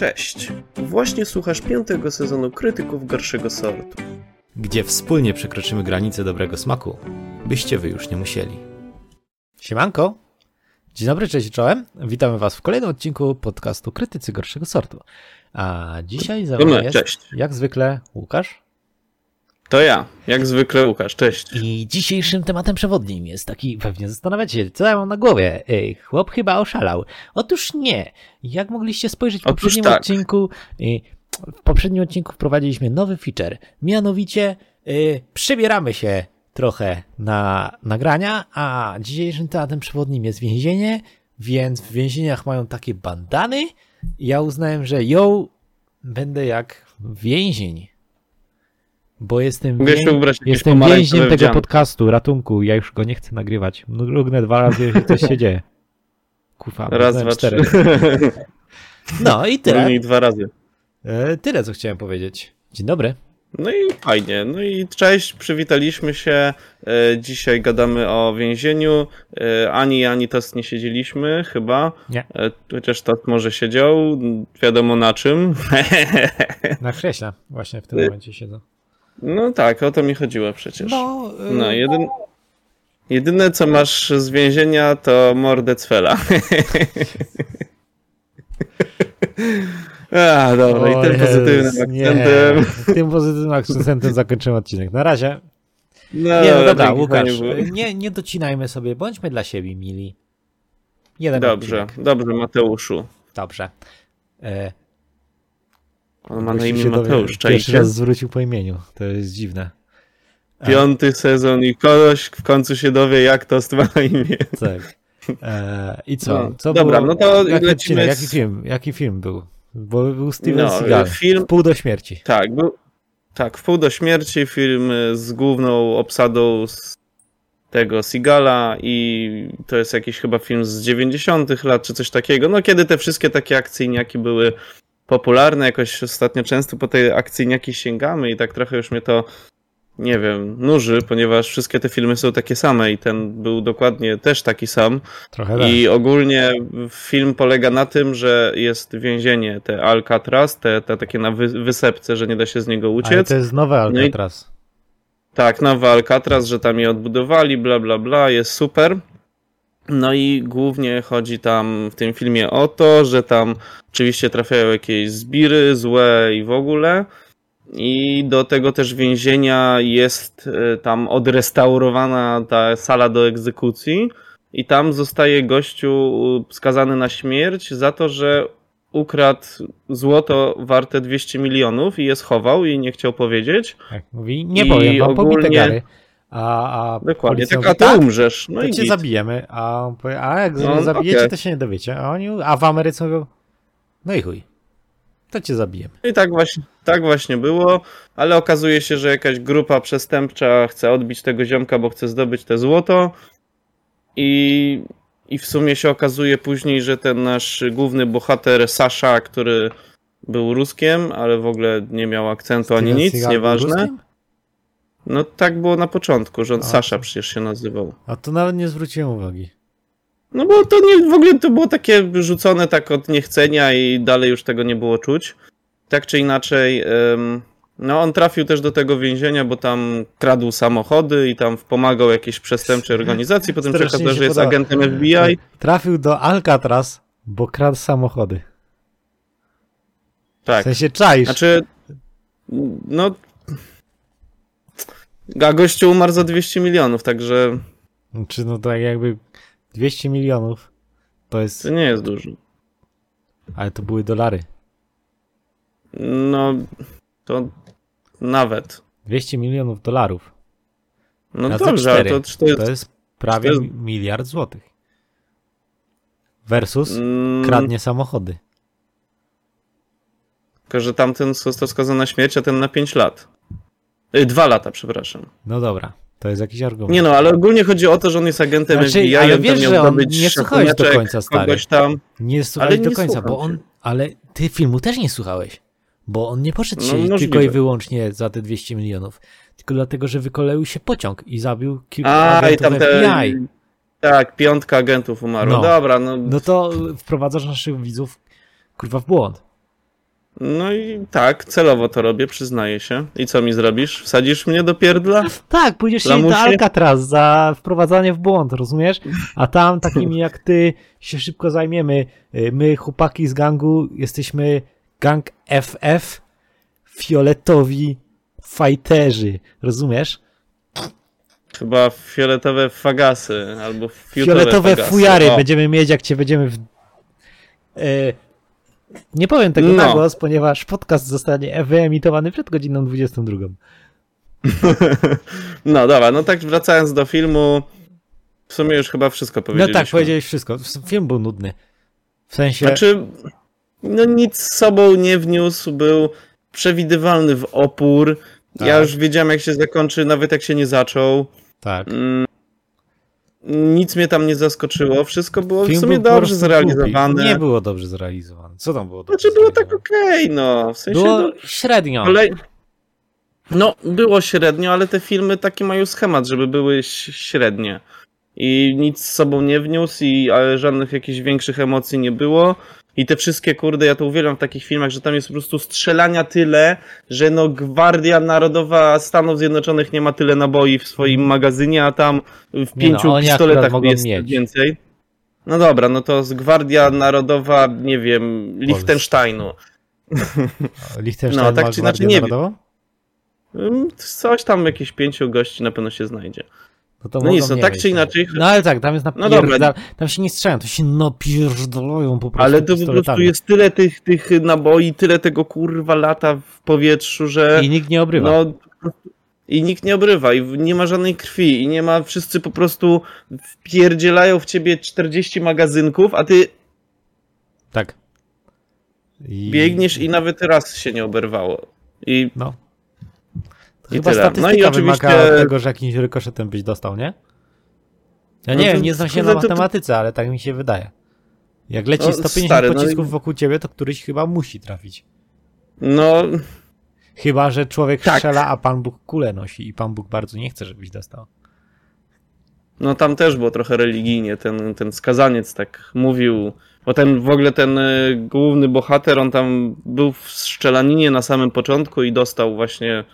Cześć! Właśnie słuchasz piątego sezonu Krytyków Gorszego Sortu. Gdzie wspólnie przekroczymy granice dobrego smaku, byście wy już nie musieli. Siemanko! Dzień dobry, cześć czołem. Witamy was w kolejnym odcinku podcastu Krytycy Gorszego Sortu. A dzisiaj za mną jest, Cześć. jak zwykle, Łukasz. To ja, jak zwykle Łukasz, cześć. I dzisiejszym tematem przewodnim jest taki, pewnie zastanawiacie się, co ja mam na głowie. Ej, chłop chyba oszalał. Otóż nie. Jak mogliście spojrzeć w Otóż poprzednim tak. odcinku, y, w poprzednim odcinku wprowadziliśmy nowy feature. Mianowicie y, przebieramy się trochę na nagrania, a dzisiejszym tematem przewodnim jest więzienie, więc w więzieniach mają takie bandany. Ja uznałem, że ją będę jak więzień. Bo jestem, wię- jestem więźniem tego podcastu, ratunku. Ja już go nie chcę nagrywać. Mrugnę dwa razy, jeżeli coś się dzieje. Kufa, Raz, dwa, cztery. trzy. No i tyle. Mniej dwa razy. E, Tyle, co chciałem powiedzieć. Dzień dobry. No i fajnie. No i cześć, przywitaliśmy się. E, Dzisiaj gadamy o więzieniu. E, Ani, ani Tost nie siedzieliśmy, chyba. Nie. Chociaż Tost może siedział, wiadomo na czym. Na krześle właśnie w tym momencie siedzę. No tak, o to mi chodziło przecież. No, e, No, jedyn... jedyne co masz z więzienia to mordę Cfela. A, dobra, o i tym pozytywnym akcentem. Tym pozytywnym akcentem zakończymy odcinek. Na razie. No, Nie, no dobra, Łukasz, nie, nie docinajmy sobie, bądźmy dla siebie mili. Jeden Dobrze, odcinek. dobrze, Mateuszu. Dobrze. On ma na imię Mateusz, Pierwszy czajcie? raz zwrócił po imieniu. To jest dziwne. Piąty sezon i kogoś w końcu się dowie, jak to ma imię. Tak. E, I co? No, co dobra, było? no to jaki lecimy jaki film? Jaki film był? Bo był Steven No, Seagal. film- W pół do śmierci. Tak, był, tak, w pół do śmierci film z główną obsadą z tego Sigala i to jest jakiś chyba film z 90 lat czy coś takiego. No kiedy te wszystkie takie akcyjniaki były popularne, jakoś ostatnio często po tej akcyjniaki sięgamy i tak trochę już mnie to nie wiem, nuży, ponieważ wszystkie te filmy są takie same i ten był dokładnie też taki sam. Trochę tak. I ogólnie film polega na tym, że jest więzienie, te Alcatraz, te, te takie na wy, wysepce, że nie da się z niego Ale uciec. to jest nowe No i- Alcatraz. Tak, nowy Alcatraz, że tam je odbudowali, bla bla bla, jest super. No i głównie chodzi tam w tym filmie o to, że tam oczywiście trafiają jakieś zbiry złe i w ogóle. I do tego też więzienia jest e, tam odrestaurowana ta sala do egzekucji. I tam zostaje gościu skazany na śmierć za to, że ukradł złoto warte 200 milionów i je schował i nie chciał powiedzieć. Jak mówi, nie I powiem pobite ogólnie- gary. A, a Dokładnie, tak, mówi, a ty tak, umrzesz. No to i cię zabijemy. A, on powie, a jak No, zabijecie, okej. to się nie dowiecie. A, oni, a w Ameryce mówią, no i chuj, to cię zabijemy. I tak właśnie, tak właśnie było, ale okazuje się, że jakaś grupa przestępcza chce odbić tego ziomka, bo chce zdobyć te złoto i, i w sumie się okazuje później, że ten nasz główny bohater Sasza, który był Ruskiem, ale w ogóle nie miał akcentu ani Steven nic, Seagal nieważne. No tak było na początku, że on A. Sasza przecież się nazywał. A to nawet nie zwróciłem uwagi. No bo to nie, w ogóle to było takie rzucone tak od niechcenia i dalej już tego nie było czuć. Tak czy inaczej, no on trafił też do tego więzienia, bo tam kradł samochody i tam pomagał jakiejś przestępczej organizacji, potem się okazało, że jest agentem FBI. Trafił do Alcatraz, bo kradł samochody. W Tak, sensie czaisz. znaczy, no... A gościu umarł za 200 milionów, także Czy no tak jakby 200 milionów to jest, to nie jest dużo. ale to były dolary. No, to nawet. 200 milionów dolarów. No Razy dobrze, ale to, to jest... To jest prawie miliard złotych. Versus mm, kradnie samochody. Tylko, że tamten został skazany na śmierć, a ten na 5 lat. Y, Dwa lata, przepraszam. No dobra, to jest jakiś argument. Nie no, ale ogólnie chodzi o to, że on jest agentem Znaczy, FBI, ale on wiesz, że on nie słuchałeś do końca, stary. tam. Nie słuchałeś do nie końca, bo on. Ale ty filmu też nie słuchałeś. Bo on nie poszedł No, się możliwe. tylko i wyłącznie za te 200 milionów. Tylko dlatego, że wykoleił się pociąg i zabił kilku A, i agentów tam te... FBI. Tak, piątka agentów umarła. No. Dobra, no, No to wprowadzasz naszych widzów kurwa w błąd. No i tak, celowo to robię, przyznaję się. I co mi zrobisz? Wsadzisz mnie do pierdla? Tak, pójdziesz się do Alcatraz za wprowadzanie w błąd, rozumiesz? A tam takimi jak ty się szybko zajmiemy. Y, My, chłopaki z gangu, jesteśmy gang FF, fioletowi fajterzy, rozumiesz? Chyba fioletowe fagasy albo Fioletowe fagasy. fujary O, będziemy mieć, jak cię będziemy w... Nie powiem tego No. na głos, ponieważ podcast zostanie wyemitowany przed godziną 22. No dobra, no tak wracając do filmu, w sumie już chyba wszystko No powiedzieliśmy. tak, powiedziałeś wszystko. Film był nudny. W sensie... Znaczy, no nic z sobą nie wniósł, był przewidywalny w opór. Ja Tak. już wiedziałem jak się zakończy, nawet jak się nie zaczął. Tak. Mm, Nic mnie tam nie zaskoczyło, wszystko było w Film sumie był dobrze zrealizowane. głupi. Nie było dobrze zrealizowane. Co tam było Znaczy było tak okej, no. W sensie Było no, średnio. kolej... No, było średnio, ale te filmy taki mają schemat, żeby były średnie. I nic z sobą nie wniósł, i ale żadnych jakichś większych emocji nie było. I te wszystkie, kurde, ja to uwielbiam w takich filmach, że tam jest po prostu strzelania tyle, że no Gwardia Narodowa Stanów Zjednoczonych nie ma tyle naboi w swoim magazynie, a tam w pięciu no, oni akurat pistoletach jest mieć. więcej. No dobra, no to z Gwardia Narodowa, nie wiem, Liechtensteinu. Liechtenstein No, tak czy inaczej, nie Narodową? Mm, Coś tam, jakieś pięciu gości na pewno się znajdzie. No, to No nic, no tak czy inaczej- No ale tak, tam jest No napierdal... dobra. Tam się nie strzelają, to się napierdalają po prostu Ale to po prostu jest tyle tych, tych naboi, tyle tego kurwa lata w powietrzu, że I nikt nie obrywa. no i nikt nie obrywa i nie ma żadnej krwi i nie ma, wszyscy po prostu wpierdzielają w ciebie 40 magazynków, a ty Tak. I... biegniesz i nawet raz się nie oberwało. I No. I chyba tyle. No i statystyka oczywiście- wymaga tego, że jakimś rykoszetem byś dostał, nie? Ja No nie to- wiem, nie znam się na matematyce, ale tak mi się wydaje. Jak leci No, 150 stary, no pocisków wokół ciebie, to któryś chyba musi trafić. no, Chyba, że człowiek Tak. strzela, a Pan Bóg kulę nosi i Pan Bóg bardzo nie chce, żebyś dostał. no tam też było trochę religijnie, ten, ten skazaniec tak mówił, bo ten w ogóle ten y, główny bohater, on tam był w strzelaninie na samym początku i dostał właśnie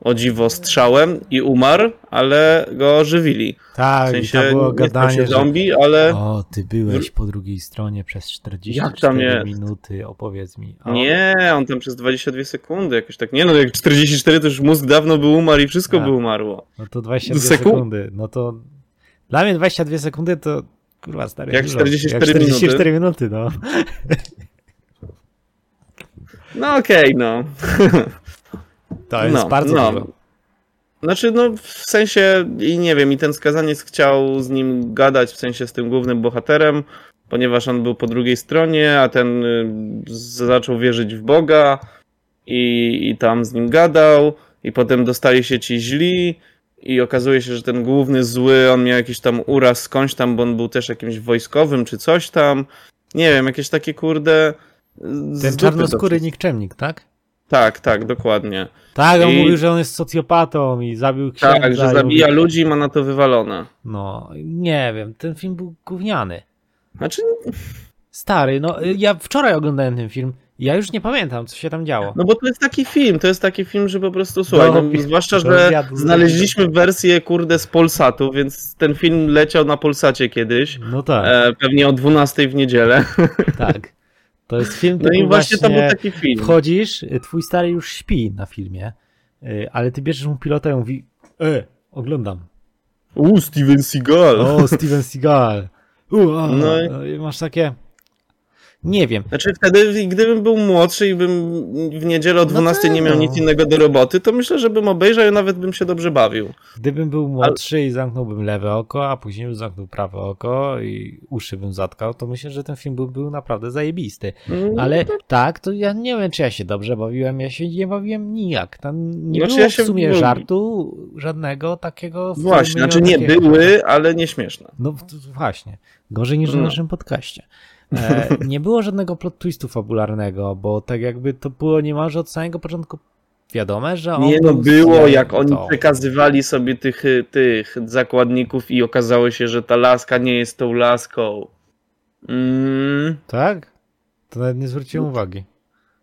o dziwo strzałem i umarł, ale go ożywili. Tak, W i sensie tam było gadanie, się że zombie, ale o, ty byłeś po drugiej stronie przez 44 Jak tam jest? minuty, opowiedz mi. O, nie, on tam przez 22 sekundy jakoś tak, nie no, jak 44 to już mózg dawno by umarł i wszystko A. by umarło. No to 22 Sekund- sekundy. No to dla mnie 22 sekundy to kurwa stary. Jak dużo. 44 jak 44 minuty, no. No okej, no. To jest No, bardzo no. dużo. Znaczy, no w sensie, i nie wiem, i ten skazaniec chciał z nim gadać, w sensie z tym głównym bohaterem, ponieważ on był po drugiej stronie, a ten y, zaczął wierzyć w Boga i, i tam z nim gadał, i potem dostali się ci źli, i okazuje się, że ten główny zły, on miał jakiś tam uraz skądś tam, bo on był też jakimś wojskowym czy coś tam. Nie wiem, jakieś takie kurde. Ten czarnoskóry nikczemnik, tak? Tak, tak, dokładnie. Tak, on I- mówił, że on jest socjopatą i zabił księdza. Tak, że zabija mówi- ludzi i ma na to wywalone. No, nie wiem, ten film był gówniany. Znaczy, Stary, no ja wczoraj oglądałem ten film ja już nie pamiętam, co się tam działo. no bo to jest taki film, to jest taki film, że po prostu słuchaj, no, zwłaszcza, że znaleźliśmy wersję kurde z Polsatu, więc ten film leciał na Polsacie kiedyś, No tak, e, pewnie o 12 w niedzielę. tak. To jest film No typu i właśnie to był właśnie taki film. wchodzisz, twój stary już śpi na filmie, y, ale ty bierzesz mu pilota i on mówi, e, oglądam. U, Steven Seagal. O, Steven Seagal. U, a, No no i masz takie, nie wiem. Znaczy wtedy, gdybym był młodszy i bym w niedzielę o No 12 tak, nie miał no. nic innego do roboty, to myślę, że bym obejrzał i nawet bym się dobrze bawił. Gdybym był młodszy i zamknąłbym lewe oko, a później bym zamknął prawe oko i uszy bym zatkał, to myślę, że ten film był, był naprawdę zajebisty. Mm, Ale tak, to ja nie wiem, czy ja się dobrze bawiłem, ja się nie bawiłem nijak. Tam nie Znaczy, było ja w sumie żartu żadnego takiego. w Właśnie, znaczy nie takie- były, ale nieśmieszne. No w- właśnie, gorzej niż w No. naszym podcaście. E, nie było żadnego plot twistu fabularnego, bo tak jakby to było niemalże od samego początku wiadome, że on Nie no, był było jak oni to- przekazywali sobie tych, y, tych zakładników i okazało się, że ta laska nie jest tą laską. Mm, Tak? To nawet nie zwróciłem uwagi.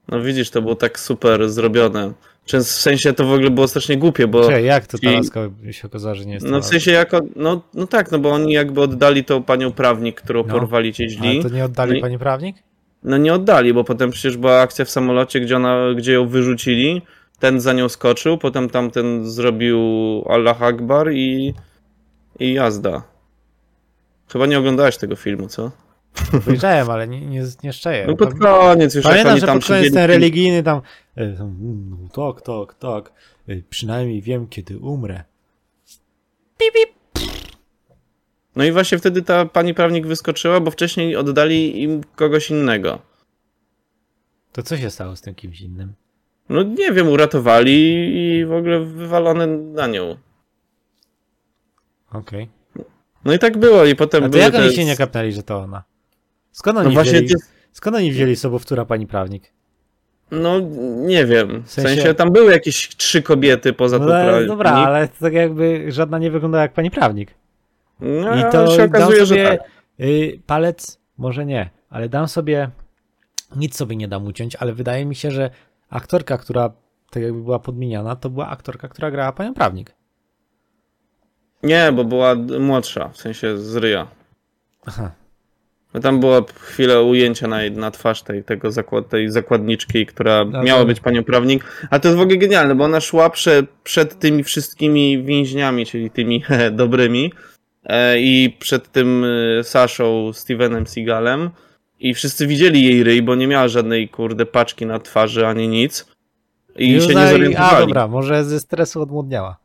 No widzisz, to było tak super zrobione. Czy w sensie to w ogóle było strasznie głupie, bo... Jak to ci- ta laska się okazało, że nie jest No w Talaska? sensie jako, no, no tak, no bo oni jakby oddali tą panią prawnik, którą No. porwali ci źli. Ale to nie oddali No i- pani prawnik? No nie oddali, bo potem przecież była akcja w samolocie, gdzie, ona, gdzie ją wyrzucili, ten za nią skoczył, potem tamten zrobił Allah Akbar i, i jazda. Chyba nie oglądałeś tego filmu, co? Wyjrzałem, ale nie, nie, nie szczeję. No pod koniec już Pamiętam, że tam pod koniec ten religijny tam, e, mm, no, tak, tak, tak, e, przynajmniej wiem, kiedy umrę. No i właśnie wtedy ta pani prawnik wyskoczyła, bo wcześniej oddali im kogoś innego. To co się stało z tym kimś innym? No nie wiem, uratowali i w ogóle wywalone na nią. Okej. No i tak było i potem A to były jak oni te- się nie kapnęli, że to ona? Skąd oni No wzięli, ty- skąd oni wzięli sobowtóra pani prawnik? no nie wiem. W W sensie, sensie- tam były jakieś trzy kobiety poza No, tą prawnik. dobra, ale to tak jakby żadna nie wygląda jak pani prawnik. No, I to się okazuje, że tak. y, palec, może nie, ale dam sobie, nic sobie nie dam uciąć, ale wydaje mi się, że aktorka, która tak jakby była podmieniana, to była aktorka, która grała panią prawnik. Nie, bo była młodsza, w sensie z ryja. Aha. No Tam była chwilę ujęcia na, na twarz tej, tego zakład, tej zakładniczki, która No miała to- być panią prawnik. A to jest w ogóle genialne, bo ona szła prze, przed tymi wszystkimi więźniami, czyli tymi dobrymi e, i przed tym e, Saszą, Stevenem Seagalem i wszyscy widzieli jej ryj, bo nie miała żadnej kurde paczki na twarzy ani nic. I się nie zorientowali. A dobra, może ze stresu odmłodniała.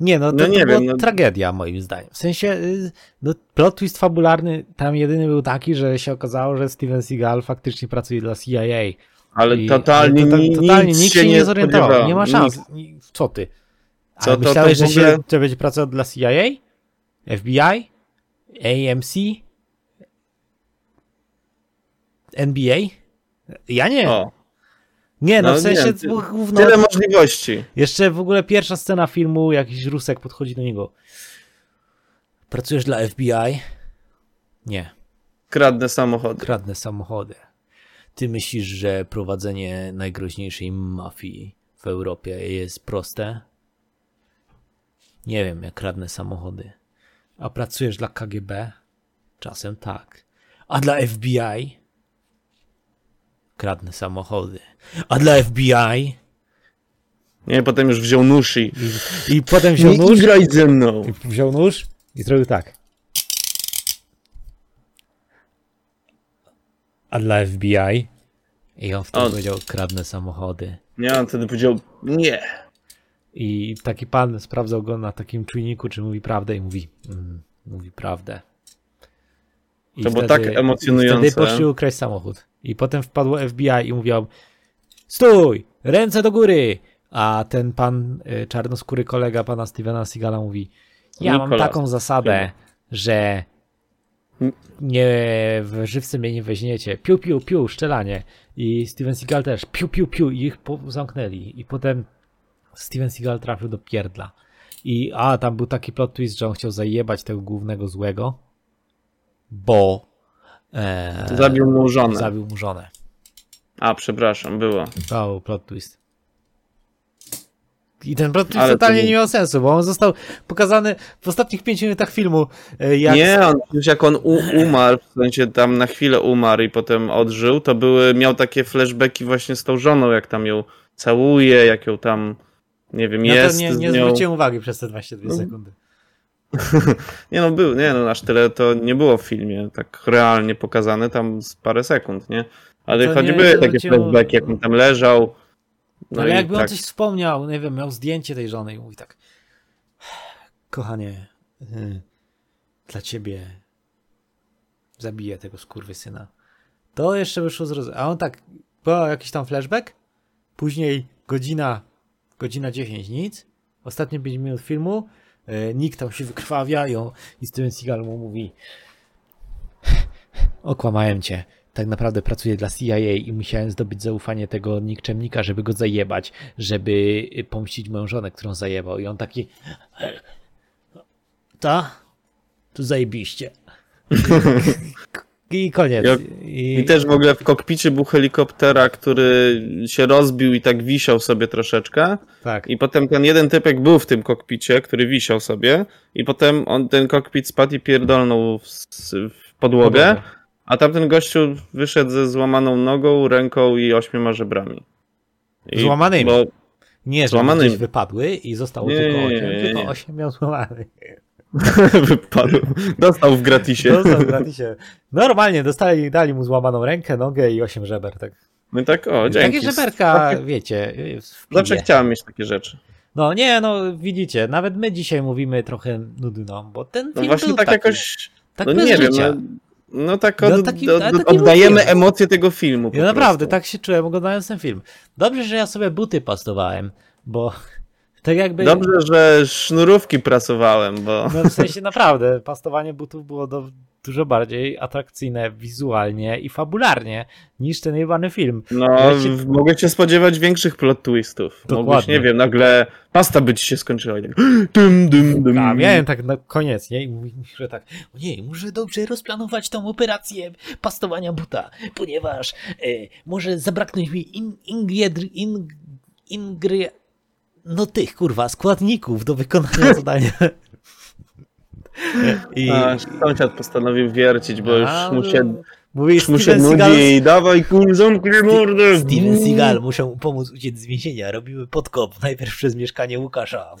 Nie, no to, No to nie była wiem, no- tragedia moim zdaniem. W sensie, y, no, plot twist fabularny tam jedyny był taki, że się okazało, że Steven Seagal faktycznie pracuje dla CIA. Ale I- totalnie, ale to, totalnie nikt się nie zorientował. Nie ma szans. Nikt. Ni- Co ty? A Co to- to myślałeś, w że się, to będzie pracował dla CIA? FBI? AMC? NBA? Ja nie. O, nie, no, no w sensie nie, gówno. tyle możliwości. Jeszcze w ogóle pierwsza scena filmu, jakiś Rusek podchodzi do niego. Pracujesz dla FBI? Nie, Kradnę samochody. kradnę samochody. Ty myślisz, że prowadzenie najgroźniejszej mafii w Europie jest proste? Nie wiem, jak kradnę samochody. A pracujesz dla KGB? Czasem tak. A dla FBI? Kradnę samochody. A dla FBI? Nie, potem już wziął nóż i... I, i potem wziął Nie nóż. graj ze mną. I wziął nóż i zrobił tak. A dla FBI? I on wtedy O. powiedział, kradnę samochody. Nie, on wtedy powiedział, nie. I taki pan sprawdzał go na takim czujniku, czy mówi prawdę i mówi, mm, mówi prawdę. I To było tak emocjonujące. I wtedy poszli ukraść samochód. I potem wpadło FBI i mówił, stój, ręce do góry. A ten pan, y, czarnoskóry kolega pana Stevena Seagala mówi, ja mam taką zasadę, że nie w żywce mnie nie weźmiecie. Piu, piu, piu, szczelanie. I Steven Seagal też. Piu, piu, piu. I ich zamknęli. I potem Steven Seagal trafił do pierdla. I a, tam był taki plot twist, że on chciał zajebać tego głównego złego, bo e, Zabił mu żonę. zabił mu żonę. A, przepraszam, było. Był plot twist. I ten plot twist totalnie był- nie miał sensu, bo on został pokazany w ostatnich pięciu minutach filmu. e, Jak Nie, on, już jak on umarł, w sensie tam na chwilę umarł i potem odżył, to były, miał takie flashbacki właśnie z tą żoną, jak tam ją całuje, jak ją tam, nie wiem, no jest to nie, nie nią. zwróciłem uwagi przez te 22 sekundy. Nie no, był, nie no, aż tyle to nie było w filmie, tak realnie pokazane, tam z parę sekund, nie? Ale To choćby nie takie zwróciło- flashbacki, jak on tam leżał. No ale jakby on tak. coś wspomniał, nie wiem, miał zdjęcie tej żony i mówi tak kochanie, y, dla ciebie zabiję tego skurwysyna. To jeszcze wyszło zrozumieć. A on tak, był jakiś tam flashback, później godzina, godzina 10, nic, ostatnie 5 minut filmu, y, nikt tam się wykrwawia i, Steven Seagal mu mówi okłamałem cię. Tak naprawdę pracuję dla CIA i musiałem zdobyć zaufanie tego nikczemnika, żeby go zajebać, żeby pomścić moją żonę, którą zajebał. I on taki. Ta? To zajebiście. i koniec. I, I też w ogóle w kokpicie był helikoptera, który się rozbił i tak wisiał sobie troszeczkę. Tak. I potem ten jeden typek był w tym kokpicie, który wisiał sobie. I potem on ten kokpit spadł i pierdolnął w, w podłogę. A tamten gościu wyszedł ze złamaną nogą, ręką i ośmioma żebrami. I, Złamanymi. Bo... Nie, że złamanymi. wypadły i zostało nie, tylko osiem, nie, nie, tylko osiem miał złamanych. Wypadł. Dostał w gratisie. Dostał w gratisie. Normalnie dostali, dali mu złamaną rękę, nogę i osiem żeber. Tak. No tak, o, dzięki. Takie żeberka, takie... wiecie. Zawsze chciałem mieć takie rzeczy. No nie, no widzicie, nawet my dzisiaj mówimy trochę nudno, bo ten no film No właśnie był tak taki, jakoś, tak no nie życia. wiem, no, no tak od, no, taki, do, do, oddajemy emocje tego filmu. Ja naprawdę, tak się czułem oglądając ten film. Dobrze, że ja sobie buty pastowałem, bo tak jakby... Dobrze, że sznurówki prasowałem, bo... No w sensie naprawdę, pastowanie butów było do, dużo bardziej atrakcyjne wizualnie i fabularnie niż ten jebany film. No, Wiecie... mogę się spodziewać większych plot twistów. Dokładnie. Mogłeś, nie wiem, nagle pasta by ci się skończyła i tak dum, dum, dum. A miałem tak na koniec, nie? I że tak, o nie, muszę dobrze rozplanować tą operację pastowania buta, ponieważ e, może zabraknąć mi in, ingried, in, no tych, kurwa, składników do wykonania zadania. I... A, sąsiad postanowił wiercić, bo już mu się, Mówi, już mu się nudzi Seagal... i dawaj kur, zamknij mordę. Steven Seagal muszą pomóc uciec z więzienia. Robimy podkop najpierw przez mieszkanie Łukasza.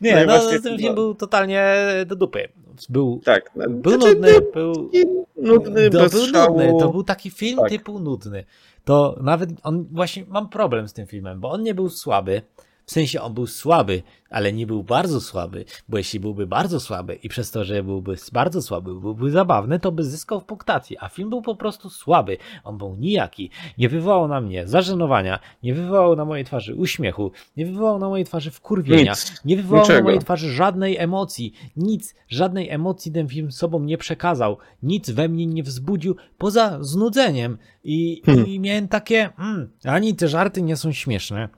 Nie, no, no ten film był totalnie do dupy. Był, tak, no, był znaczy, nudny, był, nudny, to, był nudny. To był taki film tak. typu nudny to nawet on właśnie mam problem z tym filmem, bo on nie był słaby. W sensie on był słaby, ale nie był bardzo słaby, bo jeśli byłby bardzo słaby i przez to, że byłby bardzo słaby, byłby zabawny, to by zyskał w punktacji, a film był po prostu słaby. On był nijaki. Nie wywołał na mnie zażenowania, nie wywołał na mojej twarzy uśmiechu, nie wywołał na mojej twarzy wkurwienia, nic. nie wywołał Niczego. na mojej twarzy żadnej emocji. Nic, żadnej emocji ten film sobą nie przekazał. Nic we mnie nie wzbudził poza znudzeniem. I, hmm. i miałem takie, mm, ani te żarty nie są śmieszne,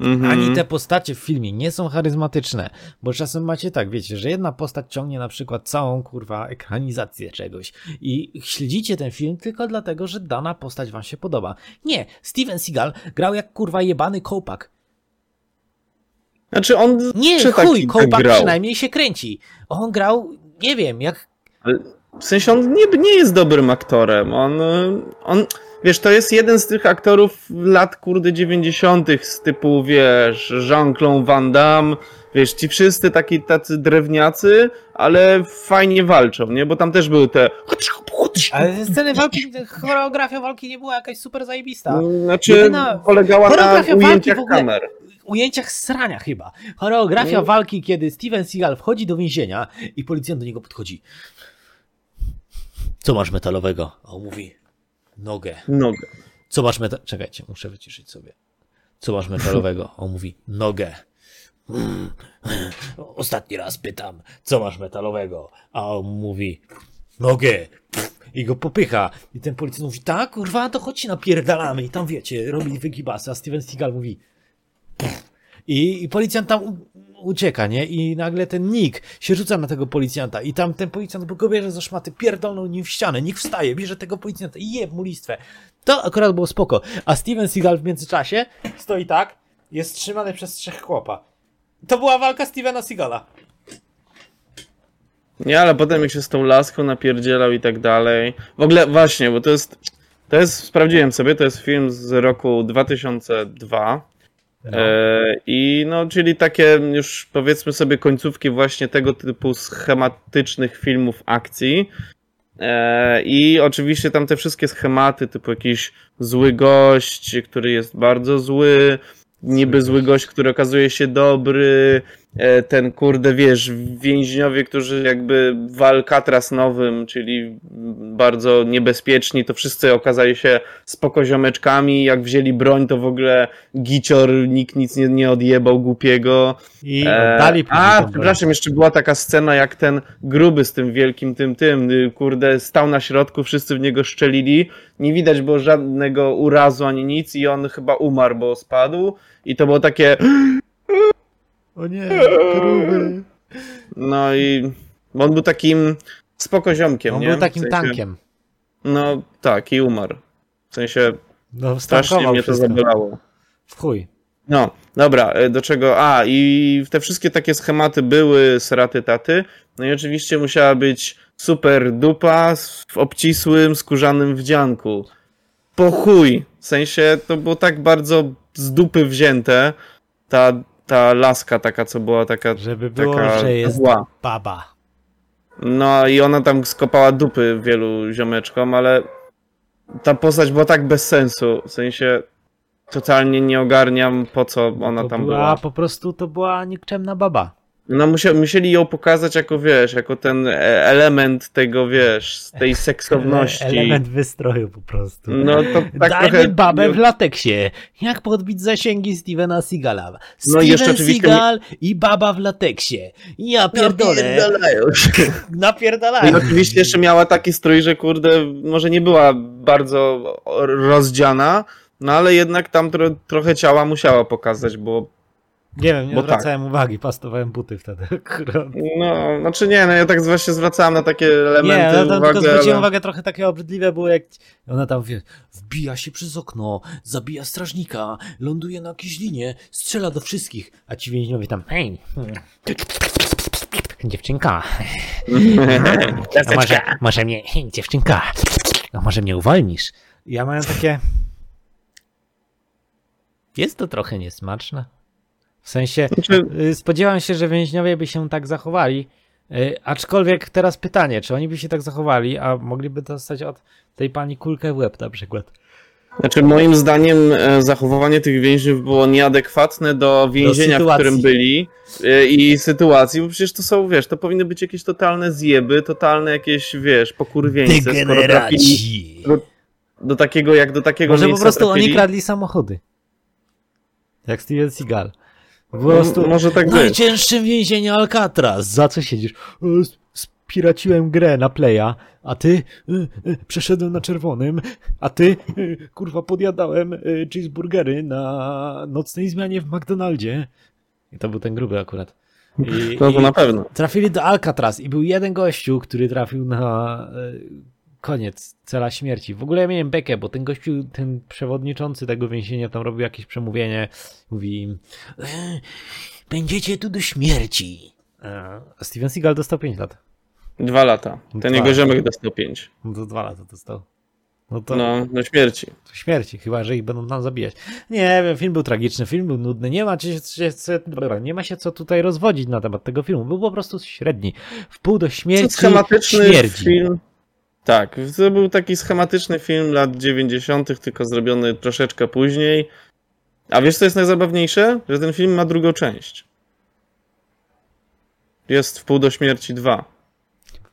Mhm. Ani te postacie w filmie nie są charyzmatyczne, bo czasem macie tak, wiecie, że jedna postać ciągnie na przykład całą kurwa ekranizację czegoś i śledzicie ten film tylko dlatego, że dana postać wam się podoba. Nie, Steven Seagal grał jak kurwa jebany kołpak. Znaczy on Nie, chuj, kołpak grał. przynajmniej się kręci. On grał, nie wiem, jak... W sensie on nie, nie jest dobrym aktorem, on... on wiesz, to jest jeden z tych aktorów lat, kurde, 90. z typu, wiesz, Jean-Claude Van Damme, wiesz, ci wszyscy taki tacy drewniacy, ale fajnie walczą, nie? Bo tam też były te... Ale sceny walki, choreografia walki nie była jakaś super zajebista. Znaczy, Jedyna... polegała na ujęciach ogóle... kamer ujęciach srania chyba. Choreografia mm. walki, kiedy Steven Seagal wchodzi do więzienia i policjant do niego podchodzi. Co masz metalowego? A on mówi, Nogę. Nogę. Co masz metal... Czekajcie, muszę wyciszyć sobie. Co masz metalowego? On mówi, nogę. Ostatni raz pytam, co masz metalowego? A on mówi, nogę. I go popycha. I ten policjant mówi, tak, kurwa, to chodź napierdalamy. I tam wiecie, robi wygibasy. A Steven Seagal mówi, i, I policjant tam ucieka, nie? I nagle ten Nick się rzuca na tego policjanta i tam ten policjant go bierze za szmaty, pierdolną nim w ścianę, Nick wstaje, bierze tego policjanta i jeb mu listwę. To akurat było spoko. A Steven Seagal w międzyczasie stoi tak, jest trzymany przez trzech chłopa. To była walka Stevena Seagala. Nie, ale potem jak się z tą laską napierdzielał i tak dalej. W ogóle właśnie, bo to jest, to jest, sprawdziłem sobie, to jest film z roku 2002 no. E, I no, czyli takie już powiedzmy sobie końcówki właśnie tego typu schematycznych filmów akcji. E, I oczywiście tam te wszystkie schematy, typu jakiś zły gość, który jest bardzo zły, niby zły gość, który okazuje się dobry, ten kurde, wiesz, więźniowie, którzy jakby w Alcatraz nowym, czyli bardzo niebezpieczni, to wszyscy okazali się spokoziomeczkami, jak wzięli broń, to w ogóle gicior, nikt nic nie, nie odjebał głupiego. I e, dali A, przepraszam, jeszcze była taka scena, jak ten gruby z tym wielkim tym, tym, y, kurde, stał na środku, wszyscy w niego szczelili, nie widać było żadnego urazu ani nic i on chyba umarł, bo spadł. I to było takie... O nie, gruby. No i on był takim spoko ziomkiem, On nie? był takim W sensie- tankiem. No tak, i umarł. W sensie No, strasznie mnie to wszystko. zabolało. W chuj. No, dobra, e, do czego? A, i te wszystkie takie schematy były sraty taty. No i oczywiście musiała być super dupa w obcisłym, skórzanym wdzianku. Po chuj! W sensie to było tak bardzo z dupy wzięte. Ta, ta laska taka, co była taka, Żeby było, taka że jest zła. baba. No i ona tam skopała dupy wielu ziomeczkom, ale ta postać była tak bez sensu. W sensie totalnie nie ogarniam po co ona to tam była, była. po prostu to była nikczemna baba. No musia, musieli ją pokazać jako, wiesz, jako ten e, element tego, wiesz, tej seksowności. Element wystroju po prostu. No to tak Dajmy trochę... babę w lateksie. Jak podbić zasięgi Stevena Seagala? No Steven jeszcze oczywiście Seagal i baba w lateksie. Ja pierdolę. Napierdalają się. No i Napierdalają. oczywiście jeszcze miała taki strój, że kurde, może nie była bardzo rozdziana, no ale jednak tam tro, trochę ciała musiała pokazać, bo Nie wiem, nie Bo tak. zwracałem uwagi, pastowałem buty wtedy akurat. no, znaczy nie, no ja tak właśnie zwracałem na takie Nie, elementy no tam uwagę, tylko zwróciłem ale... uwagę, trochę takie obrzydliwe było, jak ona tam wie, wbija się przez okno, zabija strażnika, ląduje na jakiejś linie, strzela do wszystkich, a ci więźniowie tam, hej, hmm, dziewczynka, a może, może mnie, hej, dziewczynka, a może mnie uwolnisz? Ja miałem takie, jest to trochę niesmaczne. W sensie, Znaczy, Y, Spodziewam się, że więźniowie by się tak zachowali. y, Aczkolwiek teraz pytanie, czy oni by się tak zachowali, a mogliby dostać od tej pani kulkę w łeb na przykład. Znaczy, moim zdaniem e, zachowanie tych więźniów było nieadekwatne do więzienia, w sytuacji. którym byli e, i sytuacji, bo przecież to są, wiesz, to powinny być jakieś totalne zjeby, totalne jakieś, wiesz, pokurwieńce, skoro trafili do takiego, jak do takiego Może po prostu trafili. oni kradli samochody. Jak Steven Seagal. Po No, prostu może tak być. najcięższe więzienie Alcatraz. Za co siedzisz? E, Spiraciłem grę na playa, a ty e, e, przeszedłem na czerwonym, a ty kurwa podjadałem cheeseburgery na nocnej zmianie w McDonaldzie. I to był ten gruby akurat. I, No to na pewno. trafili do Alcatraz i był jeden gościu, który trafił na koniec cela śmierci. W ogóle ja miałem bekę, bo ten gościu, ten przewodniczący tego więzienia tam robił jakieś przemówienie. Mówi im, e, będziecie tu do śmierci. E, a Steven Seagal dostał 5 lat. Dwa lata. Ten Dwa jego ziomek dostał pięć. No to 2 lata dostał. No to No, do śmierci. to śmierci, chyba że ich będą tam zabijać. Nie wiem, film był tragiczny, film był nudny, nie ma, się, nie ma się co tutaj rozwodzić na temat tego filmu, był po prostu średni. W pół do To śmierci schematyczny śmierdzi. film. Tak, to był taki schematyczny film lat 90., tylko zrobiony troszeczkę później. A wiesz, co jest najzabawniejsze? Że ten film ma drugą część. Jest w pół do śmierci 2.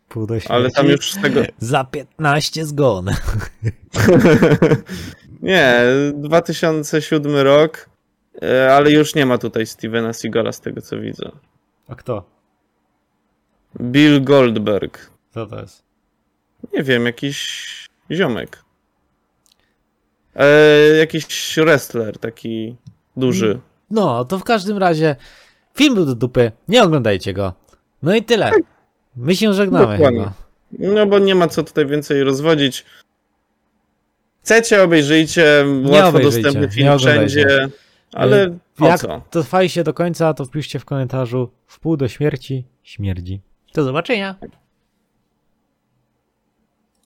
Pół do śmierci. Ale tam już z tego. Za 15 zgon. Nie, 2007 rok, e, ale już nie ma tutaj Stevena Seagala z tego co widzę. A kto? Bill Goldberg. Co to jest? Nie wiem, jakiś ziomek. E, jakiś wrestler taki duży. No, to w każdym razie film był do dupy, nie oglądajcie go. No i tyle. My się żegnamy Dokładnie. chyba. No bo nie ma co tutaj więcej rozwodzić. Chcecie, obejrzyjcie. Łatwo obejrzyjcie, dostępny film wszędzie. Ale po Jak co? to trwali się do końca, to wpiszcie w komentarzu w pół do śmierci śmierdzi. Do zobaczenia.